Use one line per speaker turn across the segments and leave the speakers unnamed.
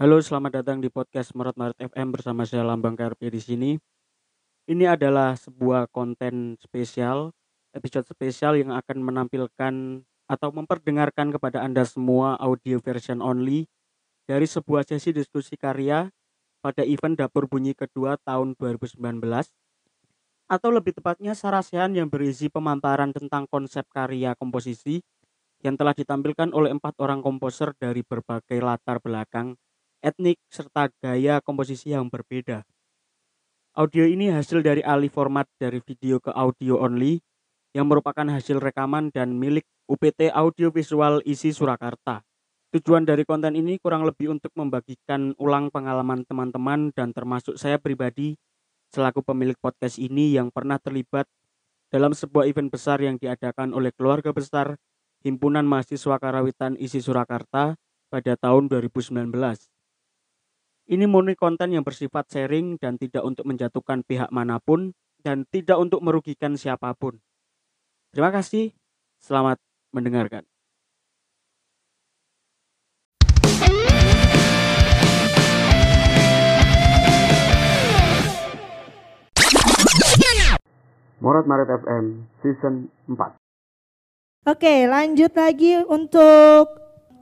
Halo, selamat datang di podcast Merot Maret FM bersama saya Lambang KRP di sini. Ini adalah sebuah konten spesial, episode spesial yang akan menampilkan atau memperdengarkan kepada Anda semua audio version only dari sebuah sesi diskusi karya pada event Dapur Bunyi kedua tahun 2019 atau lebih tepatnya sarasehan yang berisi pemaparan tentang konsep karya komposisi yang telah ditampilkan oleh empat orang komposer dari berbagai latar belakang, etnik, serta gaya komposisi yang berbeda. Audio ini hasil dari alih format dari video ke audio only yang merupakan hasil rekaman dan milik UPT Audio Visual Isi Surakarta. Tujuan dari konten ini kurang lebih untuk membagikan ulang pengalaman teman-teman dan termasuk saya pribadi selaku pemilik podcast ini yang pernah terlibat dalam sebuah event besar yang diadakan oleh keluarga besar Himpunan Mahasiswa Karawitan Isi Surakarta pada tahun 2019. Ini murni konten yang bersifat sharing dan tidak untuk menjatuhkan pihak mana pun dan tidak untuk merugikan siapa pun. Terima kasih, selamat mendengarkan. Morat Maret FM Season 4
Oke, lanjut lagi untuk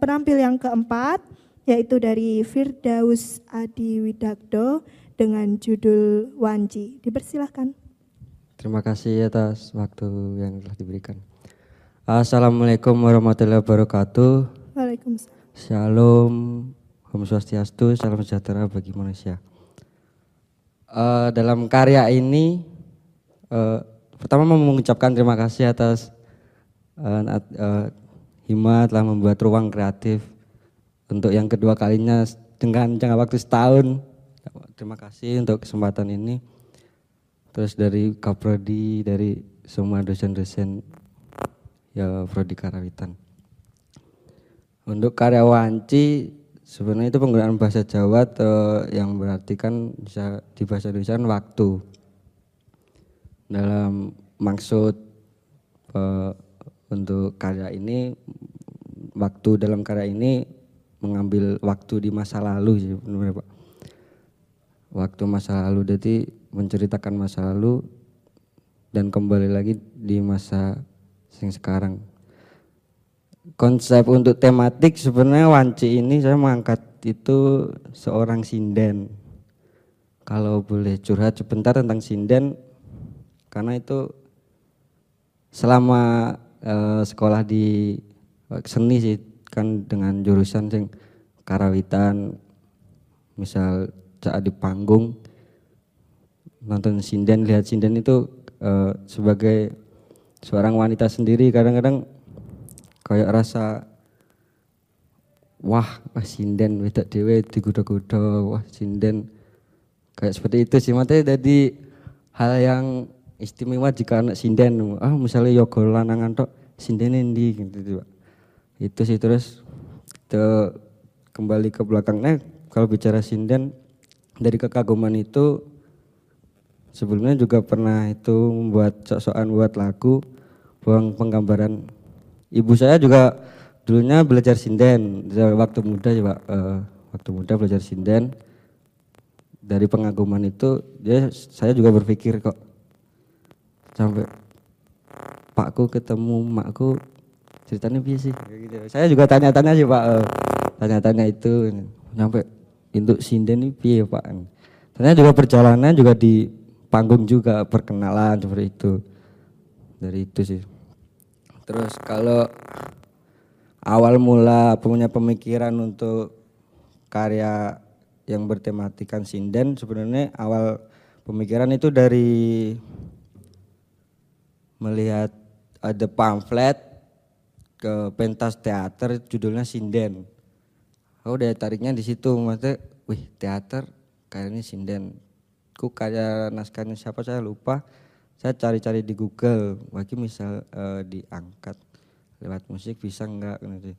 penampil yang keempat, yaitu dari Firdaus Adi Widakdo dengan judul Wanci. Dipersilahkan.
Terima kasih atas waktu yang telah diberikan. Assalamualaikum warahmatullahi wabarakatuh.
Waalaikumsalam.
Shalom, Om Swastiastu, salam sejahtera bagi manusia. Uh, dalam karya ini, uh, pertama mengucapkan terima kasih atas uh, uh, Hima telah membuat ruang kreatif untuk yang kedua kalinya dengan jangka waktu setahun. Terima kasih untuk kesempatan ini. Terus dari Kaprodi, dari semua dosen-dosen ya Prodi Karawitan. Untuk karya Wanci sebenarnya itu penggunaan bahasa Jawa atau yang berarti kan bisa di bahasa Indonesia kan waktu. Dalam maksud uh, untuk karya ini waktu dalam karya ini mengambil waktu di masa lalu sih benar Pak. Waktu masa lalu jadi menceritakan masa lalu dan kembali lagi di masa yang sekarang. Konsep untuk tematik sebenarnya Wanci ini saya mengangkat itu seorang sinden. Kalau boleh curhat sebentar tentang sinden karena itu selama uh, sekolah di seni sih kan dengan jurusan sing karawitan misal saat di panggung nonton sinden lihat sinden itu uh, sebagai seorang wanita sendiri kadang-kadang kayak rasa wah wah sinden wedok dewe digoda-goda wah sinden. Kayak seperti itu sih matanya jadi hal yang istimewa jika anak sinden. Ah misalnya yoga lanangan tok sinden endi? Gitu Pak. Itu sih terus ke kembali ke belakang. Nah kalau bicara sinden dari kekaguman itu sebelumnya juga pernah itu membuat sok-sokan buat lagu buang penggambaran. Ibu saya juga dulunya belajar sinden waktu muda ya Pak. Uh, waktu muda belajar sinden. Dari pengaguman itu dia saya juga berpikir kok sampai pakku ketemu makku ceritanya biasa sih? Gitu. saya juga tanya-tanya sih pak uh, tanya-tanya itu. Nyampe untuk sinden ini piye pak? Ternyata juga perjalanan juga di panggung juga perkenalan seperti itu. Dari itu sih. Terus kalau awal mula punya pemikiran untuk karya yang bertematikan sinden sebenarnya awal pemikiran itu dari melihat ada pamflet ke pentas teater judulnya Sinden. Aku udah tariknya di situ, maksudnya, wih teater kayaknya Sinden. Ku kayak naskahnya siapa saya lupa. Saya cari-cari di Google, bagi misal uh, diangkat lewat musik bisa enggak gitu.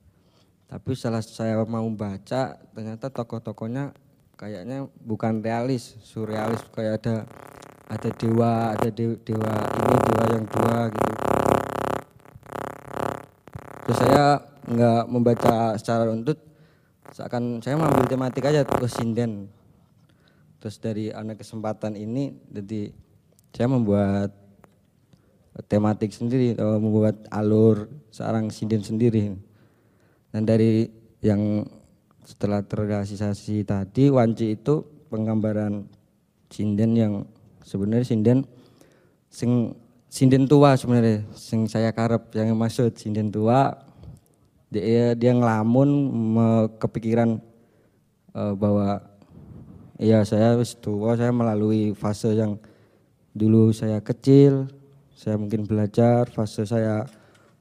Tapi setelah saya mau baca, ternyata tokoh-tokohnya kayaknya bukan realis, surrealis kayak ada ada dewa ada dewa, dewa ini dewa yang dua gitu nggak membaca secara runtut seakan saya mengambil tematik aja oh sinden. Terus dari anak kesempatan ini jadi saya membuat tematik sendiri eh, membuat alur seorang sinden sendiri. Dan dari yang setelah terrealisasi tadi wanci itu penggambaran sinden yang sebenarnya sinden sing sinden tua sebenarnya sing saya karep yang maksud sinden tua dia dia ngelamun kepikiran uh, bahwa ya saya wis saya melalui fase yang dulu saya kecil saya mungkin belajar fase saya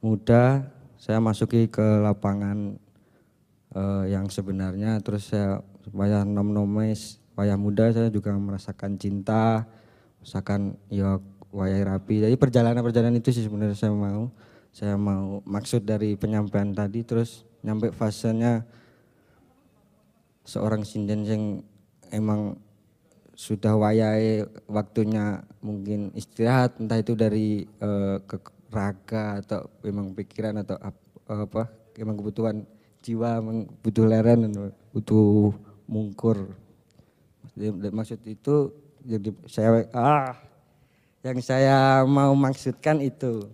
muda saya masuki ke lapangan uh, yang sebenarnya terus saya wayah nom nomes wayah muda saya juga merasakan cinta merasakan ya wayah rapi. Jadi perjalanan perjalanan itu sih sebenarnya saya mau saya mau maksud dari penyampaian tadi terus nyampe fasenya seorang sinden yang emang sudah wayai waktunya mungkin istirahat entah itu dari uh, ke raga atau memang pikiran atau apa emang kebutuhan jiwa butuh leren butuh mungkur. Maksud itu jadi saya ah yang saya mau maksudkan itu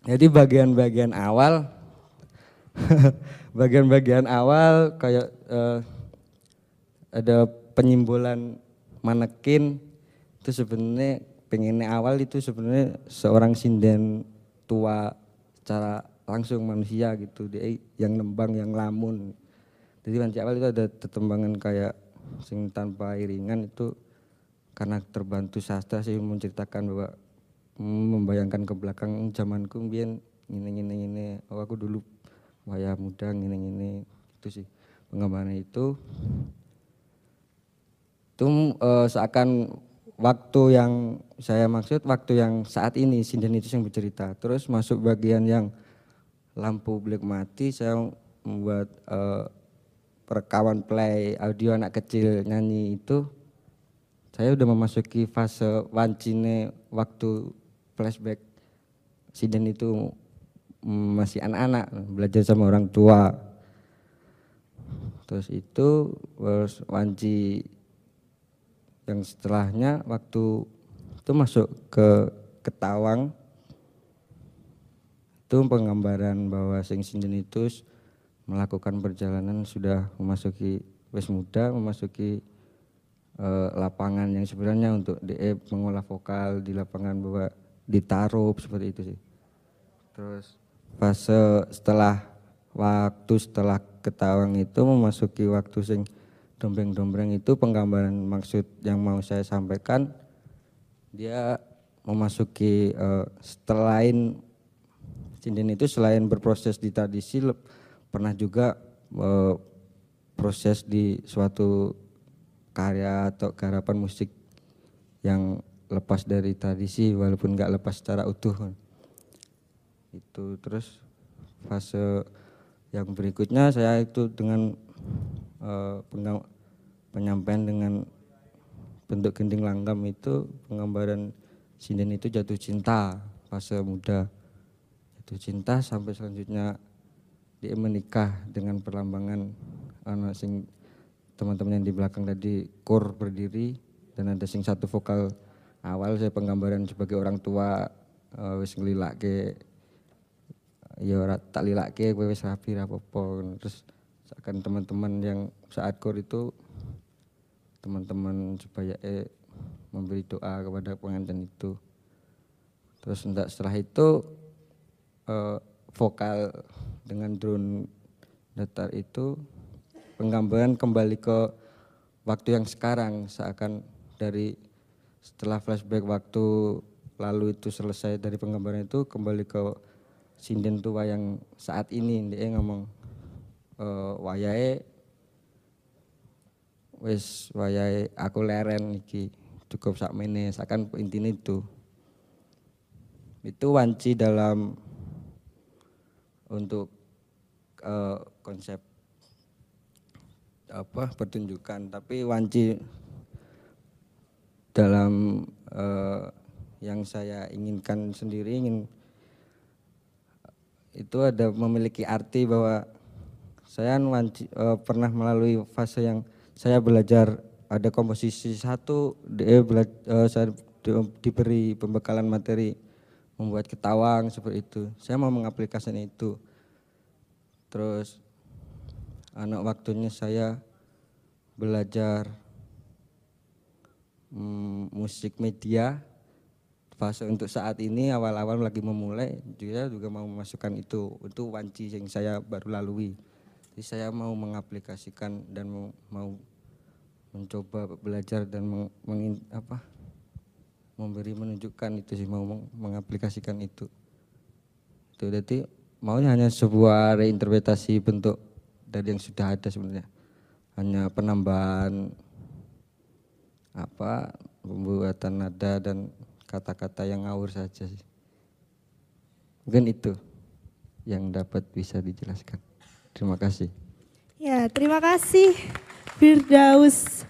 jadi bagian-bagian awal, bagian-bagian awal kayak uh, ada penyimbolan manekin itu sebenarnya pengennya awal itu sebenarnya seorang sinden tua secara langsung manusia gitu. Dia yang nembang yang lamun. Jadi panci awal itu ada tetembangan kayak sing tanpa iringan itu karena terbantu sastra sih menceritakan bahwa membayangkan ke belakang zamanku biar ini ini ini oh aku dulu wayah muda ini itu sih. Pengembangan itu. Itu uh, seakan waktu yang saya maksud waktu yang saat ini sinden itu yang bercerita. Terus masuk bagian yang lampu black mati saya membuat uh, perekaman play audio anak kecil nyanyi itu. Saya udah memasuki fase wancine waktu flashback Siden itu masih anak-anak belajar sama orang tua. Terus itu terus Wanci yang setelahnya waktu itu masuk ke Ketawang itu penggambaran bahwa sing Sinden itu melakukan perjalanan sudah memasuki wes muda memasuki uh, lapangan yang sebenarnya untuk DE mengolah vokal di lapangan bahwa ditaruh seperti itu sih. Terus fase setelah waktu setelah ketawang itu memasuki waktu sing dombreng-dombreng itu penggambaran maksud yang mau saya sampaikan dia memasuki uh, selain sinden itu selain berproses di tradisi pernah juga uh, proses di suatu karya atau garapan musik yang lepas dari tradisi walaupun nggak lepas secara utuh. Itu terus fase yang berikutnya saya itu dengan uh, penyampaian dengan bentuk gending langgam itu penggambaran sinden itu jatuh cinta fase muda. Jatuh cinta sampai selanjutnya dia menikah dengan perlambangan anak sing teman-teman yang di belakang tadi kor berdiri dan ada sing satu vokal awal saya penggambaran sebagai orang tua uh, wis ngelilake ya ora tak lilake kowe wis rapi ra apa terus akan teman-teman yang saat kor itu teman-teman supaya eh memberi doa kepada pengantin itu. Terus enggak setelah itu uh, vokal dengan drone datar itu penggambaran kembali ke waktu yang sekarang seakan dari setelah flashback waktu lalu itu selesai dari penggambaran itu kembali ke sinden tua yang saat ini dia ngomong e, wayahe wis wayahe aku leren iki cukup sak mene sakan intinya itu. Itu wanci dalam untuk uh, konsep apa pertunjukan tapi wanci dalam uh, yang saya inginkan sendiri ingin itu ada memiliki arti bahwa saya eh, pernah melalui fase yang saya belajar ada komposisi satu, dia bela, eh, saya di- diberi pembekalan materi membuat ketawang seperti itu. Saya mau mengaplikasikan itu. Terus anak waktunya saya belajar mm, musik media. Fase untuk saat ini awal-awal lagi memulai juga juga mau memasukkan itu itu wanci yang saya baru lalui. Jadi saya mau mengaplikasikan dan mau, mau mencoba belajar dan meng, mengin- apa memberi menunjukkan itu sih mau meng- mengaplikasikan itu. Itu jadi maunya hanya sebuah reinterpretasi bentuk dari yang sudah ada sebenarnya. Hanya penambahan apa pembuatan nada dan kata-kata yang ngawur saja sih. Mungkin itu yang dapat bisa dijelaskan. Terima kasih.
Ya, terima kasih Firdaus